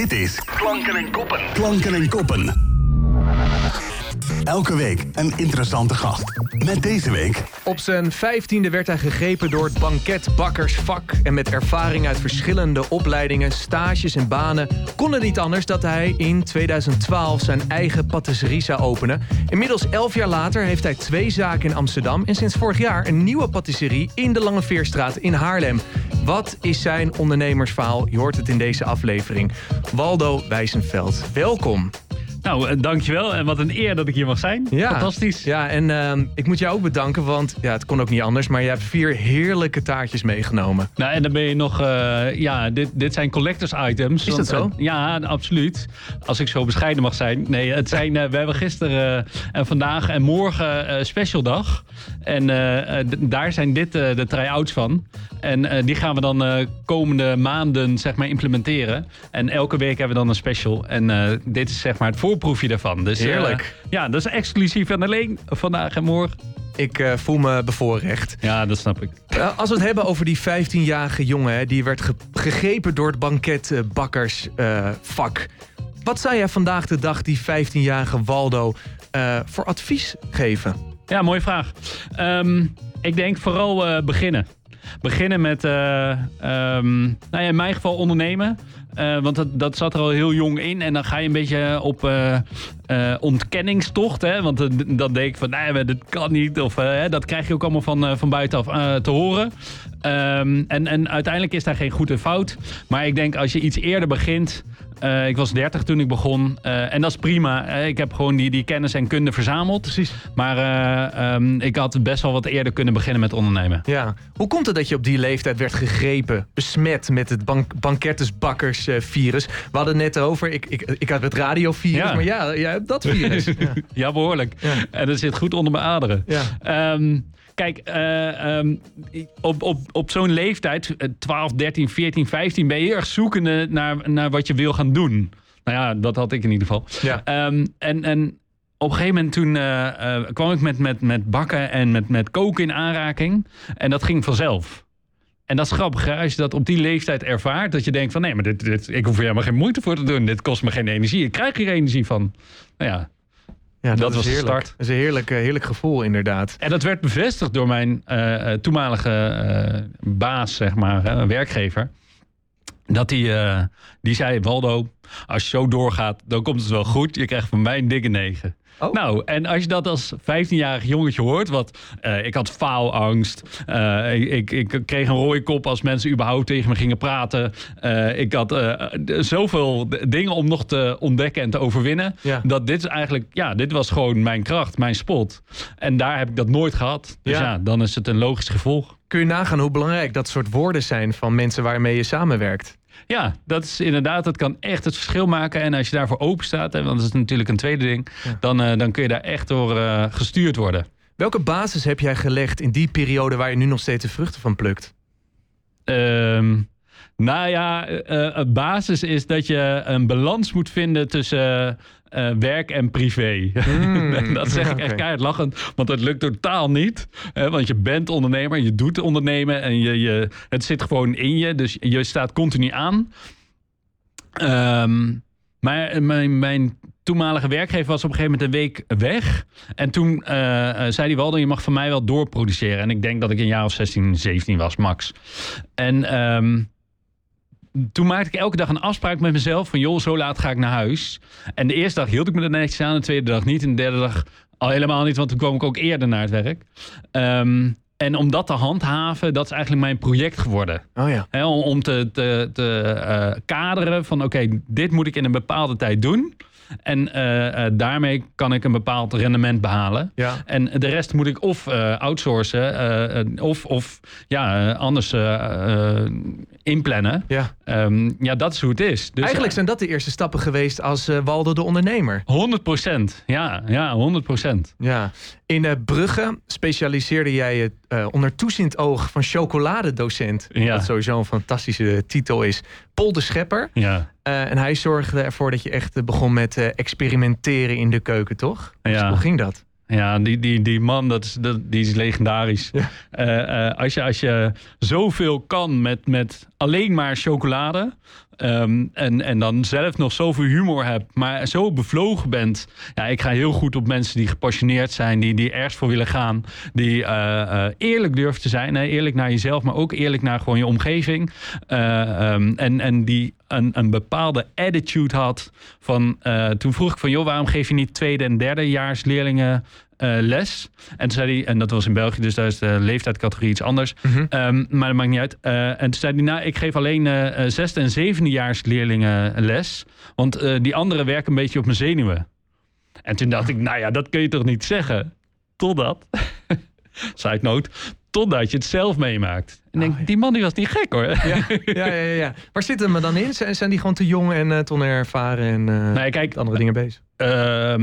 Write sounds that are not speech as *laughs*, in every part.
Dit is Klanken en Koppen. Klanken en Koppen. Elke week een interessante gast. Met deze week... Op zijn vijftiende werd hij gegrepen door het banketbakkersvak. En met ervaring uit verschillende opleidingen, stages en banen... kon het niet anders dat hij in 2012 zijn eigen patisserie zou openen. Inmiddels elf jaar later heeft hij twee zaken in Amsterdam... en sinds vorig jaar een nieuwe patisserie in de Lange Veerstraat in Haarlem. Wat is zijn ondernemersverhaal? Je hoort het in deze aflevering. Waldo Wijzenveld, welkom. Nou, eh, dankjewel. En wat een eer dat ik hier mag zijn. Ja. Fantastisch. Ja, en ehm, ik moet jou ook bedanken, want ja, het kon ook niet anders. Maar je hebt vier heerlijke taartjes meegenomen. Nou, en dan ben je nog... eh, ja, dit, dit zijn collectors items. Is dat zo? eh, ja, absoluut. Als ik zo bescheiden mag zijn. Nee, het zijn... we hebben gisteren en vandaag en morgen special dag. En eh, eh, daar zijn dit eh, de try-outs van. En die gaan we dan komende maanden zeg maar implementeren. En elke week hebben we dan een special. En dit is zeg maar het voorproefje daarvan. Dus, Heerlijk. ja, dat is exclusief en alleen vandaag en morgen. Ik voel me bevoorrecht. Ja, dat snap ik. Als we het hebben over die 15-jarige jongen... Hè, die werd ge- gegrepen door het banketbakkersvak. Wat zou jij vandaag de dag die 15-jarige Waldo voor advies geven? Ja, mooie vraag. Ehm, ik denk vooral eh, beginnen. Beginnen met, eh, ehm, nou ja, in mijn geval ondernemen. Eh, want dat, dat zat er al heel jong in. En dan ga je een beetje op ontkenningstocht. Hè? Want dan- denk ik van, nee, dat kan niet. Of dat krijg je ook allemaal van, van buitenaf te horen. Ehm, en, en uiteindelijk is daar geen goed en fout. Maar ik denk als je iets eerder begint... eh, ik was 30 toen ik begon. eh, en dat is prima. Ik heb gewoon die, die kennis en kunde verzameld. Precies. Maar eh, ehm, ik had best wel wat eerder kunnen beginnen met ondernemen. Ja. Hoe komt het dat je op die leeftijd werd gegrepen, besmet met het bank bankettersbakkersvirus? We hadden het net over, ik, ik, ik had het radiovirus, Ja. maar ja, jij hebt dat virus. ja. *laughs* Ja, behoorlijk. Ja. En dat zit goed onder mijn aderen. Ja. Ehm, kijk, eh, ehm, op, op, op zo'n leeftijd, eh, 12, 13, 14, 15, ben je heel erg zoekende naar, naar wat je wil gaan doen. Nou ja, dat had ik in ieder geval. Ja. Ehm, en, en op een gegeven moment toen eh, eh, kwam ik met, met, met bakken en met, met koken in aanraking. En dat ging vanzelf. En dat is grappig, hè? als je dat op die leeftijd ervaart, dat je denkt van nee, maar dit, dit, ik hoef er helemaal geen moeite voor te doen. Dit kost me geen energie. Ik krijg hier energie van. Nou ja, Ja, Dat is was de start. Dat is een heerlijk, eh, heerlijk gevoel, inderdaad. En dat werd bevestigd door mijn eh, eh, toenmalige baas, zeg maar, hè, werkgever. Dat die, eh, die zei, Waldo, als je zo doorgaat, dan komt het wel goed. Je krijgt van mij een dikke negen. Oh. Nou, en als je dat als 15-jarig jongetje hoort, wat eh, ik had faalangst. eh, ik, ik, ik kreeg een rode kop als mensen überhaupt tegen me gingen praten. eh, ik had zoveel dingen om nog te ontdekken en te overwinnen. Ja. Dat dit is eigenlijk, ja, dit was gewoon mijn kracht, mijn spot. En daar heb ik dat nooit gehad. Dus Ja. ja, dan is het een logisch gevolg. Kun je nagaan hoe belangrijk dat soort woorden zijn van mensen waarmee je samenwerkt? Ja, dat is inderdaad, dat kan echt het verschil maken. En als je daarvoor open staat, hè, want dat is natuurlijk een tweede ding, Ja. dan, eh, dan kun je daar echt door eh, gestuurd worden. Welke basis heb jij gelegd in die periode waar je nu nog steeds de vruchten van plukt? Ehm, nou ja, eh, eh, basis is dat je een balans moet vinden tussen eh, werk en privé. *laughs* dat zeg ik echt keihard lachend, want dat lukt totaal niet. Hè, want je bent ondernemer, je doet ondernemen en je, je, het zit gewoon in je. Dus je staat continu aan. Ehm, maar mijn, mijn toenmalige werkgever was op een gegeven moment een week weg. En toen zei hij wel, je mag van mij wel doorproduceren. En ik denk dat ik een jaar of 16, 17 was, max. En ehm, toen maakte ik elke dag een afspraak met mezelf van... joh, zo laat ga ik naar huis. En de eerste dag hield ik me er netjes aan, de tweede dag niet... en de derde dag al helemaal niet, want toen kwam ik ook eerder naar het werk. Ehm, en om dat te handhaven, dat is eigenlijk mijn project geworden. Oh ja. Om, om te, te, te eh, kaderen van oké, dit moet ik in een bepaalde tijd doen. En eh, eh, daarmee kan ik een bepaald rendement behalen. Ja. En de rest moet ik of eh, outsourcen of, of ja, anders inplannen. ja. Ehm, ja, dat is hoe het is. Dus, Eigenlijk zijn dat de eerste stappen geweest als Waldo de ondernemer. 100 procent. Ja, ja, 100 procent. Ja. In eh, Brugge specialiseerde jij je eh, onder toeziend oog van chocoladedocent. Ja. Wat sowieso een fantastische titel is. Paul de Schepper. Ja. Eh, en hij zorgde ervoor dat je echt begon met experimenteren in de keuken, toch? Dus Ja. hoe ging dat? Ja, die, die, die man, dat is, dat, die is legendarisch. Ja. Als, je, als je zoveel kan met, met alleen maar chocolade... ehm, en, en dan zelf nog zoveel humor hebt, maar zo bevlogen bent. Ja, ik ga heel goed op mensen die gepassioneerd zijn, die, die ergens voor willen gaan, die eh, eh, eerlijk durven te zijn. Hè? Eerlijk naar jezelf, maar ook eerlijk naar gewoon je omgeving. Eh, ehm, en, en die een, een bepaalde attitude had van. toen vroeg ik van, joh, waarom geef je niet tweede en derdejaars leerlingen les. En toen zei hij, en dat was in België, dus daar is de leeftijdscategorie iets anders. Mhm. Ehm, maar dat maakt niet uit. Uh, en toen zei hij, nou, ik geef alleen uh, zesde en zevendejaars leerlingen les. Want die anderen werken een beetje op mijn zenuwen. En toen dacht ik, nou ja, dat kun je toch niet zeggen? Totdat, *laughs* side note, totdat je het zelf meemaakt. En denk, oh, die man die was niet gek hoor. Ja, ja, ja, ja. Waar zit hem dan in? Zijn, zijn die gewoon te jong en uh, te onervaren en uh, nou, kijk, andere dingen bezig? Uh,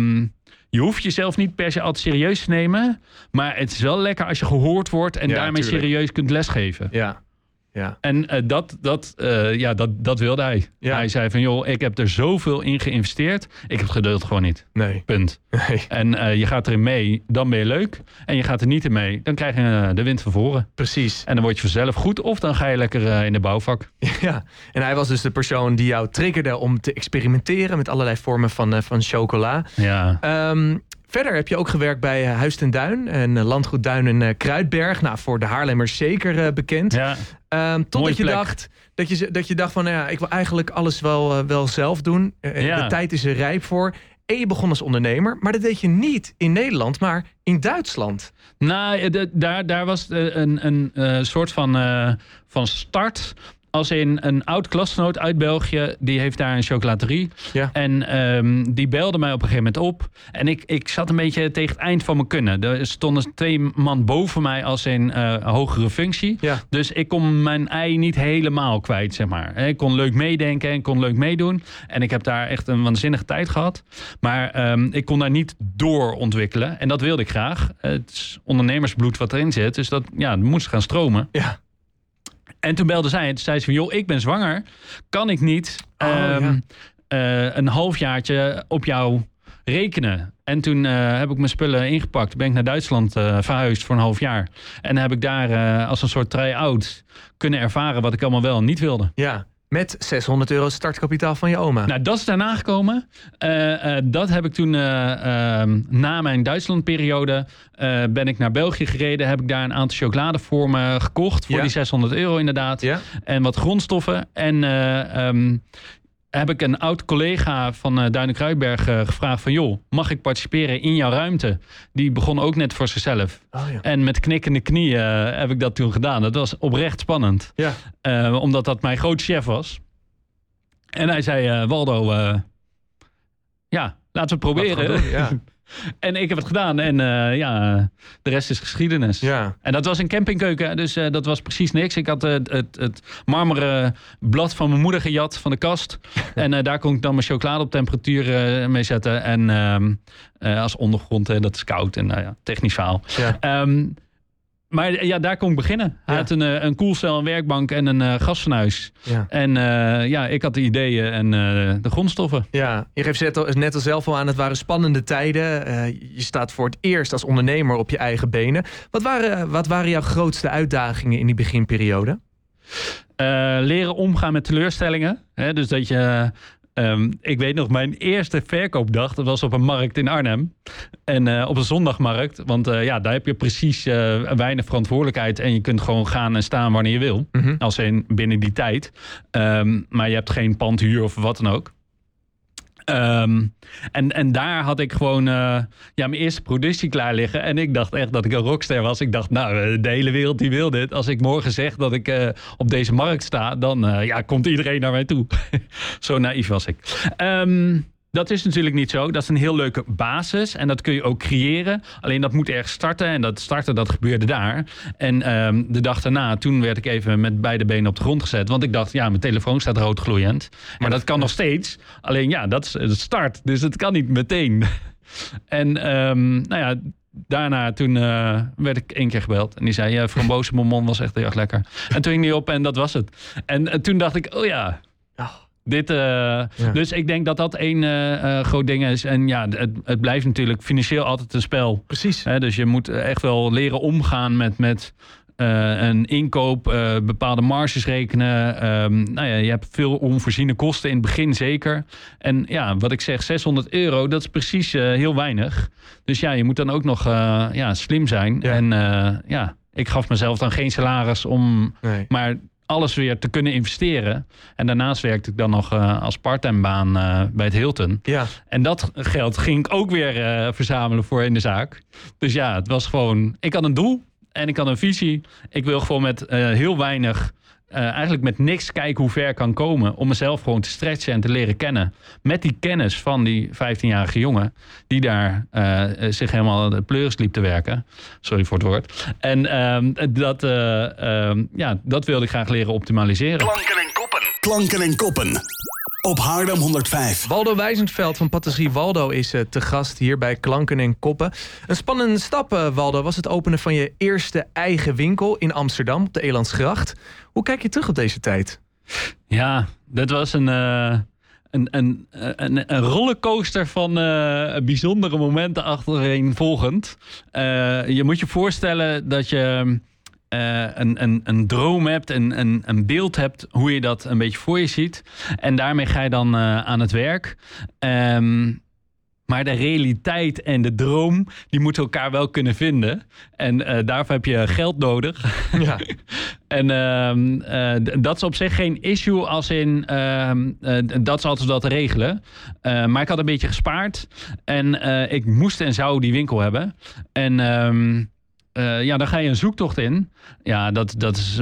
je hoeft jezelf niet per se altijd serieus te nemen. Maar het is wel lekker als je gehoord wordt en daarmee serieus kunt lesgeven. Ja. Ja. En uh, dat, dat, uh, ja, dat, dat wilde hij. Ja. Hij zei van, joh, ik heb er zoveel in geïnvesteerd. Ik heb geduld gewoon niet. Nee. Punt. Nee. En uh, je gaat erin mee, dan ben je leuk. En je gaat er niet in mee, dan krijg je de wind van voren. Precies. En dan word je vanzelf goed. Of dan ga je lekker in de bouwvak. Ja, en hij was dus de persoon die jou triggerde om te experimenteren... met allerlei vormen van, van chocola. Ja. Um, Verder heb je ook gewerkt bij eh, Huis ten Duin en eh, Landgoed Duin en eh, Kruidberg. Nou, voor de Haarlemmers zeker bekend. Ja. Um, totdat je dacht dat je, dat je dacht van, nou ja, ik wil eigenlijk alles wel, wel zelf doen. Ja. De tijd is er rijp voor. En je begon als ondernemer, maar dat deed je niet in Nederland, maar in Duitsland. Nou, daar, daar was een, een, een soort van, uh, van start als in een oud klasgenoot uit België, die heeft daar een chocolaterie. Ja. En um, die belde mij op een gegeven moment op. En ik, ik zat een beetje tegen het eind van mijn kunnen. Er stonden twee man boven mij als een uh, hogere functie. Ja. Dus ik kon mijn ei niet helemaal kwijt, zeg maar. Ik kon leuk meedenken en kon leuk meedoen. En ik heb daar echt een waanzinnige tijd gehad. Maar um, ik kon daar niet door ontwikkelen. En dat wilde ik graag. Het is ondernemersbloed wat erin zit. Dus dat, ja, moest gaan stromen. Ja. En toen belde zij en toen zei ze van... joh, ik ben zwanger. Kan ik niet oh, um, ja. uh, een halfjaartje op jou rekenen? En toen uh, heb ik mijn spullen ingepakt. Ben ik naar Duitsland uh, verhuisd voor een half jaar. En heb ik daar als een soort try-out kunnen ervaren... wat ik allemaal wel niet wilde. Ja, met 600 euro startkapitaal van je oma. Nou, dat is daarna gekomen. Uh, uh, dat heb ik toen uh, na mijn Duitslandperiode ben ik naar België gereden. Heb ik daar een aantal chocoladevormen gekocht voor ja. die 600 euro inderdaad. Ja. En wat grondstoffen. En um, heb ik een oud collega van uh, Duinen Kruidberg uh, gevraagd van... joh, mag ik participeren in jouw ruimte? Die begon ook net voor zichzelf. Oh, ja. En met knikkende knieën uh, heb ik dat toen gedaan. Dat was oprecht spannend. Ja. omdat dat mijn groot chef was. En hij zei, Waldo, ja, laten we het proberen. Doen, ja. *laughs* En ik heb het gedaan en uh, ja, de rest is geschiedenis. Ja. En dat was een campingkeuken, dus uh, dat was precies niks. Ik had uh, het, het, marmeren blad van mijn moeder gejat van de kast. *laughs* en daar kon ik dan mijn chocolade op temperatuur mee zetten. En ehm, als ondergrond, dat is koud en nou ja, technisch verhaal. Ja. Um, maar ja, daar kon ik beginnen. Hij Ja. had een, eh, een koelcel, een werkbank en een uh, gasfornuis. Ja. En eh, ja, ik had de ideeën en de grondstoffen. Ja, je geeft net al, net al zelf al aan, het waren spannende tijden. Je staat voor het eerst als ondernemer op je eigen benen. Wat waren, wat waren jouw grootste uitdagingen in die beginperiode? Leren omgaan met teleurstellingen. Hè? Dus dat je. Ehm, ik weet nog, mijn eerste verkoopdag, dat was op een markt in Arnhem. En eh, op een zondagmarkt. Want eh, ja, daar heb je precies eh, weinig verantwoordelijkheid. En je kunt gewoon gaan en staan wanneer je wil. Mhm. Als in binnen die tijd. Ehm, maar je hebt geen pandhuur of wat dan ook. Ehm, en, en daar had ik gewoon eh, ja, mijn eerste productie klaar liggen. En ik dacht echt dat ik een rockster was. Ik dacht, nou, eh, de hele wereld die wil dit. Als ik morgen zeg dat ik eh, op deze markt sta, dan ja, komt iedereen naar mij toe. *laughs* Zo naïef was ik. Ehm, dat is natuurlijk niet zo. Dat is een heel leuke basis. En dat kun je ook creëren. Alleen dat moet ergens starten. En dat starten, dat gebeurde daar. En ehm, de dag daarna, toen werd ik even met beide benen op de grond gezet. Want ik dacht, ja, mijn telefoon staat rood gloeiend. Maar dat kan nog steeds. Alleen ja, dat is de start. Dus het kan niet meteen. *laughs* En ehm, nou ja, daarna toen eh, werd ik één keer gebeld. En die zei, ja, bonbon was echt heel erg lekker. En toen ging die op en dat was het. En, eh, toen dacht ik, oh ja, dit, eh, Dus ik denk dat dat één eh, eh, groot ding is. En ja, het, het blijft natuurlijk financieel altijd een spel. precies. Hè, dus je moet echt wel leren omgaan met, met een inkoop, bepaalde marges rekenen. Ehm, nou ja, je hebt veel onvoorziene kosten in het begin zeker. En ja, wat ik zeg, 600 euro, dat is precies heel weinig. Dus ja, je moet dan ook nog ja, slim zijn. En ja, ik gaf mezelf dan geen salaris om maar alles weer te kunnen investeren. En daarnaast werkte ik dan nog uh, als parttime baan uh, bij het Hilton. Ja. En dat geld ging ik ook weer uh, verzamelen voor in de zaak. Dus ja, het was gewoon... Ik had een doel en ik had een visie. Ik wil gewoon met heel weinig uh, eigenlijk met niks kijken hoe ver kan komen. Om mezelf gewoon te stretchen en te leren kennen. Met die kennis van die 15-jarige jongen. Die daar uh, zich helemaal de pleuris liep te werken. Sorry voor het woord. En uh, dat, uh, ja, dat wilde ik graag leren optimaliseren. Klanken en koppen. Klanken en koppen op Haarlem 105. Waldo Wijzenveld van Patisserie Waldo is uh, te gast hier bij Klanken en Koppen. Een spannende stap, uh, Waldo, was het openen van je eerste eigen winkel in Amsterdam op de Elandsgracht. Hoe kijk je terug op deze tijd? Ja, dat was een, uh, een, een, een, een, rollercoaster van bijzondere momenten achtereen volgend. je moet je voorstellen dat je uh, een, een, een droom hebt, een, een, een beeld hebt hoe je dat een beetje voor je ziet. En daarmee ga je dan uh, aan het werk. Um, maar de realiteit en de droom, die moeten elkaar wel kunnen vinden. En uh, daarvoor heb je geld nodig. Ja. *laughs* en uh, dat is op zich geen issue als in, ehm, dat altijd wel te regelen. maar ik had een beetje gespaard. En ik moest en zou die winkel hebben. En ehm, uh, ja, dan ga je een zoektocht in. Ja, dat, dat, is,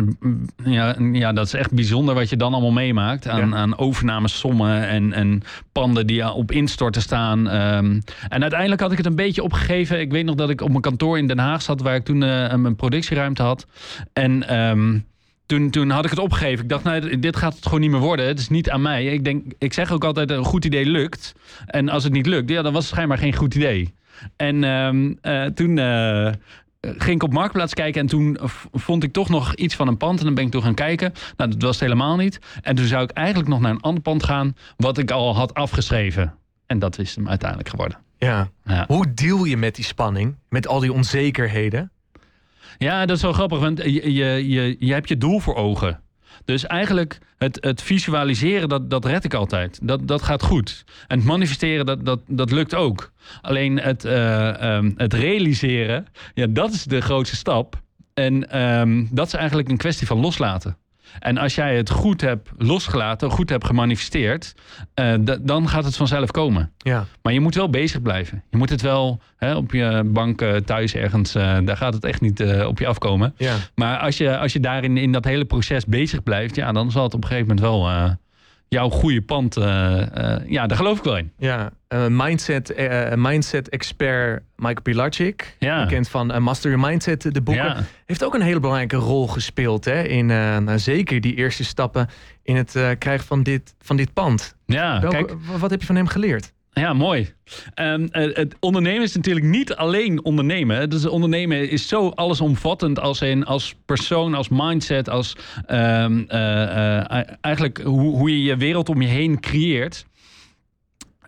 ja, ja, dat is echt bijzonder wat je dan allemaal meemaakt. Aan, ja. aan overnamesommen en, en panden die op instorten staan. Um, en uiteindelijk had ik het een beetje opgegeven. Ik weet nog dat ik op mijn kantoor in Den Haag zat... waar ik toen uh, mijn productieruimte had. En... Um, toen, toen had ik het opgegeven. Ik dacht, nou, dit gaat het gewoon niet meer worden. Het is niet aan mij. Ik, denk, ik zeg ook altijd, een goed idee lukt. En als het niet lukt, ja, dan was het schijnbaar geen goed idee. En um, uh, toen uh, ging ik op Marktplaats kijken en toen vond ik toch nog iets van een pand. En dan ben ik toen gaan kijken. Nou, dat was het helemaal niet. En toen zou ik eigenlijk nog naar een ander pand gaan, wat ik al had afgeschreven. En dat is hem uiteindelijk geworden. Ja. ja. Hoe deal je met die spanning, met al die onzekerheden? Ja, dat is wel grappig, want je, je, je, je hebt je doel voor ogen. Dus eigenlijk het, het visualiseren, dat, dat red ik altijd. Dat, dat gaat goed. En het manifesteren, dat, dat, dat lukt ook. Alleen het, uh, um, het realiseren, ja, dat is de grootste stap. En um, dat is eigenlijk een kwestie van loslaten. En als jij het goed hebt losgelaten, goed hebt gemanifesteerd, uh, dan gaat het vanzelf komen. Ja. Maar je moet wel bezig blijven. Je moet het wel hè, op je bank uh, thuis ergens, uh, daar gaat het echt niet op je afkomen. Ja. Maar als je, als je daarin in dat hele proces bezig blijft, ja, dan zal het op een gegeven moment wel jouw goede pand, uh, uh, ja, daar geloof ik wel in. Ja, uh, mindset, mindset expert Mike Pilacic, ja. bekend van Master Your Mindset, de boeken, ja. heeft ook een hele belangrijke rol gespeeld hè, in nou, zeker die eerste stappen in het krijgen van dit, van dit pand. Ja, Welke, kijk, wat heb je van hem geleerd? Ja, mooi. Um, het ondernemen is natuurlijk niet alleen ondernemen. Dus ondernemen is zo allesomvattend als, een, als persoon, als mindset, als um, uh, uh, eigenlijk hoe, hoe je je wereld om je heen creëert.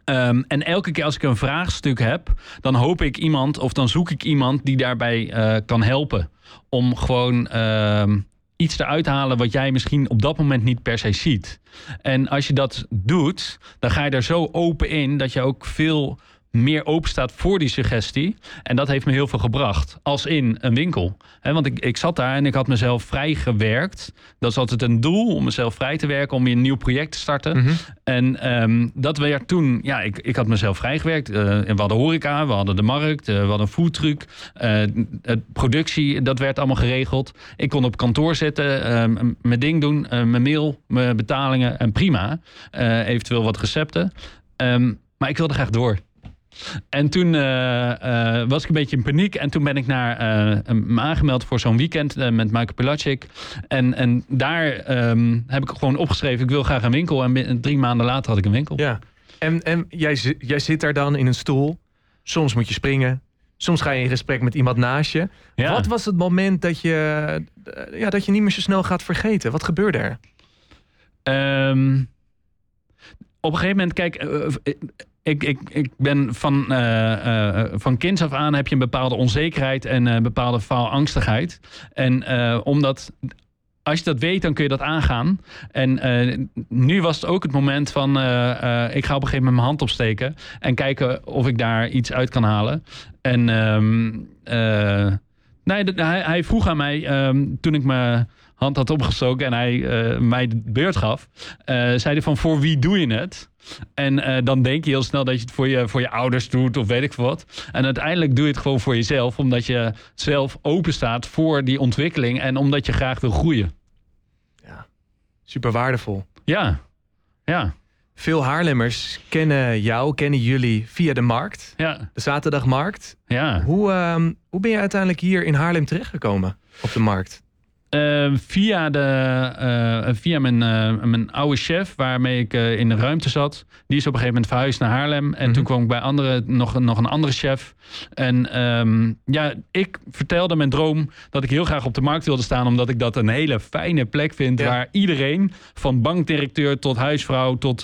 Um, en elke keer als ik een vraagstuk heb, dan hoop ik iemand of dan zoek ik iemand die daarbij kan helpen. Om gewoon iets eruit halen wat jij misschien op dat moment niet per se ziet. En als je dat doet, dan ga je er zo open in dat je ook veel meer open staat voor die suggestie. En dat heeft me heel veel gebracht. Als in een winkel. want ik, ik zat daar en ik had mezelf vrij gewerkt. Dat is altijd een doel om mezelf vrij te werken. Om weer een nieuw project te starten. Mhm. En um, dat werd toen... Ja, ik, ik had mezelf vrijgewerkt. Uh, we hadden horeca, we hadden de markt. Uh, we hadden een foodtruck. Uh, productie, dat werd allemaal geregeld. Ik kon op kantoor zitten. Ehm, mijn ding doen. mijn mail, mijn betalingen. En prima. eventueel wat recepten. Um, maar ik wilde graag door. En toen uh, uh, was ik een beetje in paniek. En toen ben ik naar, uh, me aangemeld voor zo'n weekend met Michael Pilacic. En, en daar um, heb ik gewoon opgeschreven... ik wil graag een winkel. En drie maanden later had ik een winkel. Ja. En, en jij, jij zit daar dan in een stoel. Soms moet je springen. Soms ga je in gesprek met iemand naast je. Ja. Wat was het moment dat je, ja, dat je niet meer zo snel gaat vergeten? Wat gebeurde er? Um, op een gegeven moment, kijk ik, ik, ik ben van, uh, van kinds af aan heb je een bepaalde onzekerheid en een bepaalde faalangstigheid. En omdat als je dat weet, dan kun je dat aangaan. En nu was het ook het moment van... ik ga op een gegeven moment mijn hand opsteken... en kijken of ik daar iets uit kan halen. En um, nee, hij, hij, vroeg aan mij, um, toen ik me hand had opgestoken en hij mij de beurt gaf, zei hij van voor wie doe je het? En uh, dan denk je heel snel dat je het voor je, voor je ouders doet of weet ik wat. En uiteindelijk doe je het gewoon voor jezelf, omdat je zelf open staat voor die ontwikkeling en omdat je graag wil groeien. Ja, super waardevol. Ja, ja. Veel Haarlemmers kennen jou, kennen jullie via de markt. Ja. De zaterdagmarkt. Ja. Hoe, uh, hoe ben je uiteindelijk hier in Haarlem terechtgekomen op de markt? Uh, via, de, uh, via mijn, uh, mijn oude chef, waarmee ik in de ruimte zat. Die is op een gegeven moment verhuisd naar Haarlem. En mm -hmm. toen kwam ik bij andere, nog, nog een andere chef. En um, ja, ik vertelde mijn droom dat ik heel graag op de markt wilde staan. Omdat ik dat een hele fijne plek vind. Ja. Waar iedereen, van bankdirecteur tot huisvrouw tot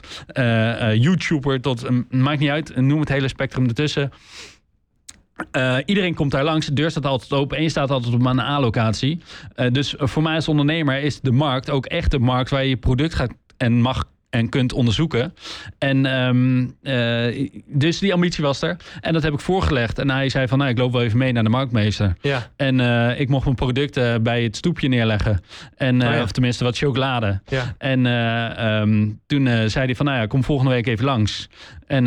YouTuber, tot maakt niet uit, noem het hele spectrum ertussen. Uh, iedereen komt daar langs, de deur staat altijd open en je staat altijd op een A-locatie. Uh, dus voor mij als ondernemer is de markt ook echt de markt waar je je product gaat en mag en kunt onderzoeken. En um, uh, dus die ambitie was er. En dat heb ik voorgelegd. En hij zei van, nou, ik loop wel even mee naar de marktmeester. Ja. En uh, ik mocht mijn producten bij het stoepje neerleggen. En, uh, oh ja. Of tenminste wat chocolade. Ja. En um, toen zei hij van, nou ja, kom volgende week even langs. En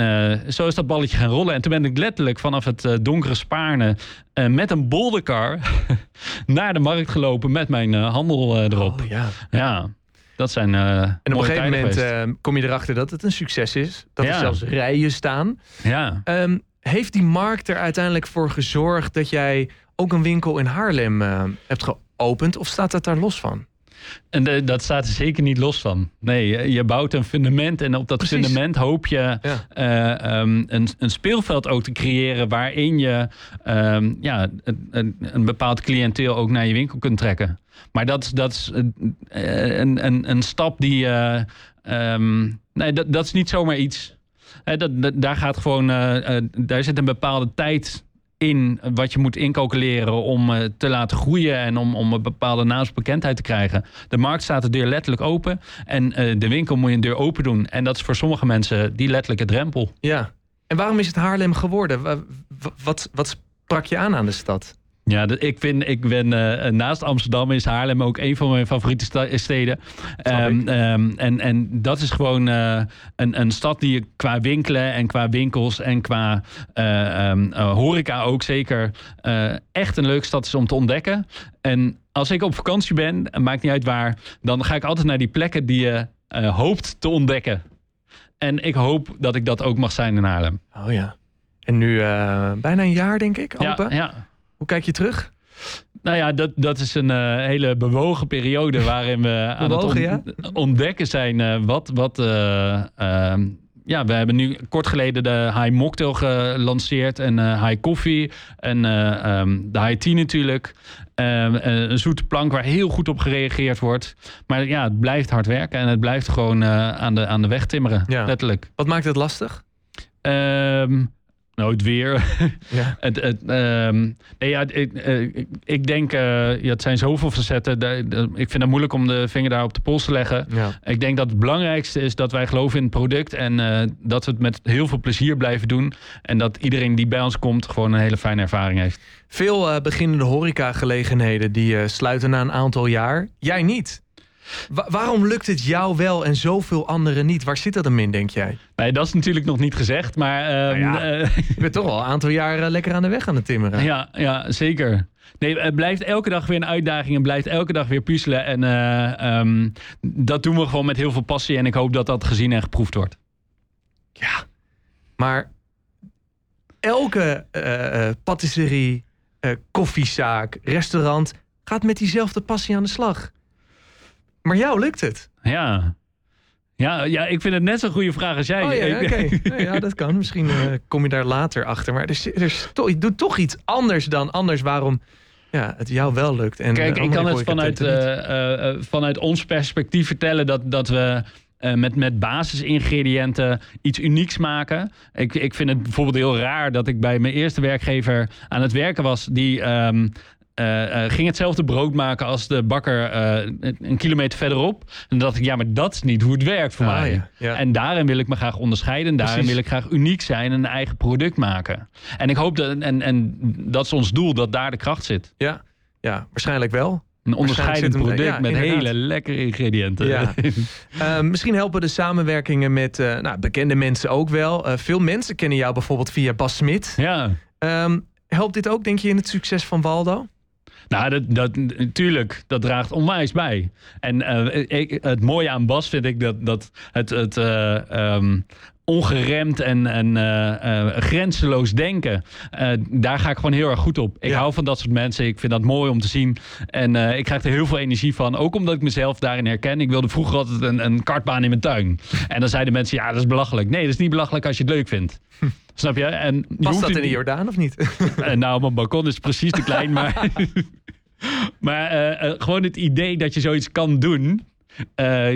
zo is dat balletje gaan rollen. En toen ben ik letterlijk vanaf het donkere Spaarne... met een bolderkar *laughs* naar de markt gelopen met mijn handel erop. Oh, ja. ja. Dat zijn. Uh, en op een gegeven moment uh, kom je erachter dat het een succes is. Dat ja. er zelfs rijen staan. Ja. Um, heeft die markt er uiteindelijk voor gezorgd dat jij ook een winkel in Haarlem uh, hebt geopend? Of staat dat daar los van? En de, dat staat er zeker niet los van. Nee, je, bouwt een fundament en op dat Precies. fundament hoop je ja. uh, um, een, een, speelveld ook te creëren waarin je um, ja, een, een, bepaald cliënteel ook naar je winkel kunt trekken. Maar dat, dat is een, een, een stap die. Uh, um, nee, dat, dat is niet zomaar iets. Dat, dat, daar gaat gewoon. Uh, daar zit een bepaalde tijd in wat je moet incalculeren om uh, te laten groeien en om, om een bepaalde naamsbekendheid te krijgen. De markt staat de deur letterlijk open en uh, de winkel moet je een deur open doen. En dat is voor sommige mensen die letterlijke drempel. Ja. En waarom is het Haarlem geworden? Wat, wat, wat sprak je aan aan de stad? Ja, ik, vind, ik ben uh, naast Amsterdam is Haarlem ook een van mijn favoriete steden. Um, um, en, en dat is gewoon uh, een, een stad die qua winkelen en qua winkels en qua uh, um, horeca ook zeker echt een leuke stad is om te ontdekken. En als ik op vakantie ben, maakt niet uit waar, dan ga ik altijd naar die plekken die je hoopt te ontdekken. En ik hoop dat ik dat ook mag zijn in Haarlem. Oh ja. En nu bijna een jaar, denk ik, open? Ja, ja. Hoe kijk je terug? Nou ja, dat, dat is een uh, hele bewogen periode *laughs* waarin we aan het on ja? ontdekken zijn uh, wat. wat uh, ja, we hebben nu kort geleden de High Mocktail gelanceerd en High Coffee en um, de High Tea natuurlijk. een zoete plank waar heel goed op gereageerd wordt. Maar ja, het blijft hard werken en het blijft gewoon aan, de, aan de weg timmeren, ja. letterlijk. Wat maakt het lastig? Um, nou, het weer. *laughs* Ja. het, het, um, nee, ja, ik, ik, ik denk, uh, ja, het zijn zoveel facetten. De, de, ik vind het moeilijk om de vinger daar op de pols te leggen. Ja. Ik denk dat het belangrijkste is dat wij geloven in het product. En uh, dat we het met heel veel plezier blijven doen. En dat iedereen die bij ons komt gewoon een hele fijne ervaring heeft. Veel uh, beginnende horecagelegenheden die sluiten na een aantal jaar. Jij niet. Wa waarom lukt het jou wel en zoveel anderen niet? Waar zit dat hem in, denk jij? Nee, dat is natuurlijk nog niet gezegd, maar... Um, nou ja, uh, *laughs* je bent toch al een aantal jaar lekker aan de weg aan het timmeren. Ja, ja zeker. Nee, het blijft elke dag weer een uitdaging en blijft elke dag weer puzzelen. En uh, um, dat doen we gewoon met heel veel passie en ik hoop dat dat gezien en geproefd wordt. Ja, maar elke uh, patisserie, koffiezaak, restaurant gaat met diezelfde passie aan de slag. Maar jou lukt het. Ja. Ja, ja, ik vind het net zo'n goede vraag als jij. Oh, ja, okay. *laughs* nou ja, dat kan. Misschien uh, kom je daar later achter. Maar er, er is toch, je doet toch iets anders dan anders waarom ja, het jou wel lukt. En, Kijk, uh, ik kan het vanuit, uh, vanuit ons perspectief vertellen dat, dat we eh, met, met basisingrediënten iets unieks maken. Ik, ik vind het bijvoorbeeld heel raar dat ik bij mijn eerste werkgever aan het werken was. Die ehm, eh, eh, ging hetzelfde brood maken als de bakker eh, een kilometer verderop. En dacht ik, ja, maar dat is niet hoe het werkt voor Ah, mij. ja, ja. En daarin wil ik me graag onderscheiden. En daarin Precies. wil ik graag uniek zijn en een eigen product maken. En ik hoop dat, en, en dat is ons doel, dat daar de kracht zit. Ja, ja waarschijnlijk wel. Een onderscheidend er- product ja, met inderdaad. hele lekkere ingrediënten. Ja. *laughs* Misschien helpen de samenwerkingen met nou, bekende mensen ook wel. Veel mensen kennen jou bijvoorbeeld via Bas Smit. ja. Ehm, helpt dit ook, denk je, in het succes van Waldo? Nou, dat, dat, natuurlijk, dat draagt onwijs bij. En eh, ik, het mooie aan Bas vind ik dat, dat het, het eh, ehm, ongeremd en, en eh, grenzeloos denken, daar ga ik gewoon heel erg goed op. Ik Ja. hou van dat soort mensen. Ik vind dat mooi om te zien. En ik krijg er heel veel energie van. Ook omdat ik mezelf daarin herken. Ik wilde vroeger altijd een, een kartbaan in mijn tuin. En dan zeiden mensen, ja, dat is belachelijk. Nee, dat is niet belachelijk als je het leuk vindt. *laughs* Snap je? En je Past dat in de Jordaan of niet? eh, nou, mijn balkon is precies te klein, maar... *laughs* maar eh, eh, gewoon het idee dat je zoiets kan doen...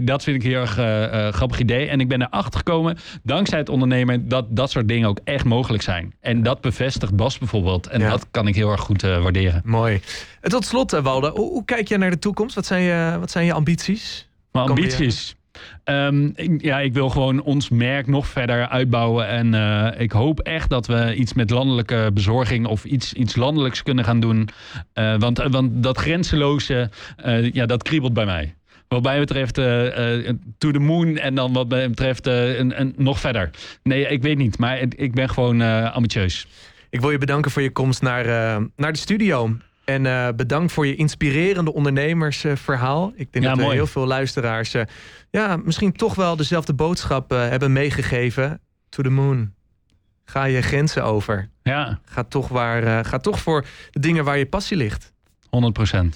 dat vind ik een heel erg grappig idee. En ik ben erachter gekomen, dankzij het ondernemen... dat dat soort dingen ook echt mogelijk zijn. En dat bevestigt Bas bijvoorbeeld. En Ja. dat kan ik heel erg goed waarderen. Mooi. En tot slot, Waldo, hoe, hoe kijk jij naar de toekomst? Wat zijn je, wat zijn je ambities? Kan ambities... Ehm, ja, ik wil gewoon ons merk nog verder uitbouwen. En eh, ik hoop echt dat we iets met landelijke bezorging of iets, iets landelijks kunnen gaan doen. Eh, want, want dat grenzeloze, eh, ja, dat kriebelt bij mij. Wat mij betreft eh, eh, to the moon en dan wat mij betreft eh, een, nog verder. Nee, ik weet niet, maar ik ben gewoon eh, ambitieus. Ik wil je bedanken voor je komst naar, eh, naar de studio. En eh, bedankt voor je inspirerende ondernemersverhaal. Ik denk Ja, dat we mooi. heel veel luisteraars eh, ja, misschien toch wel dezelfde boodschap eh, hebben meegegeven. To the moon. Ga je grenzen over. Ja, Ga toch, waar, eh, ga toch voor de dingen waar je passie ligt. 100 procent.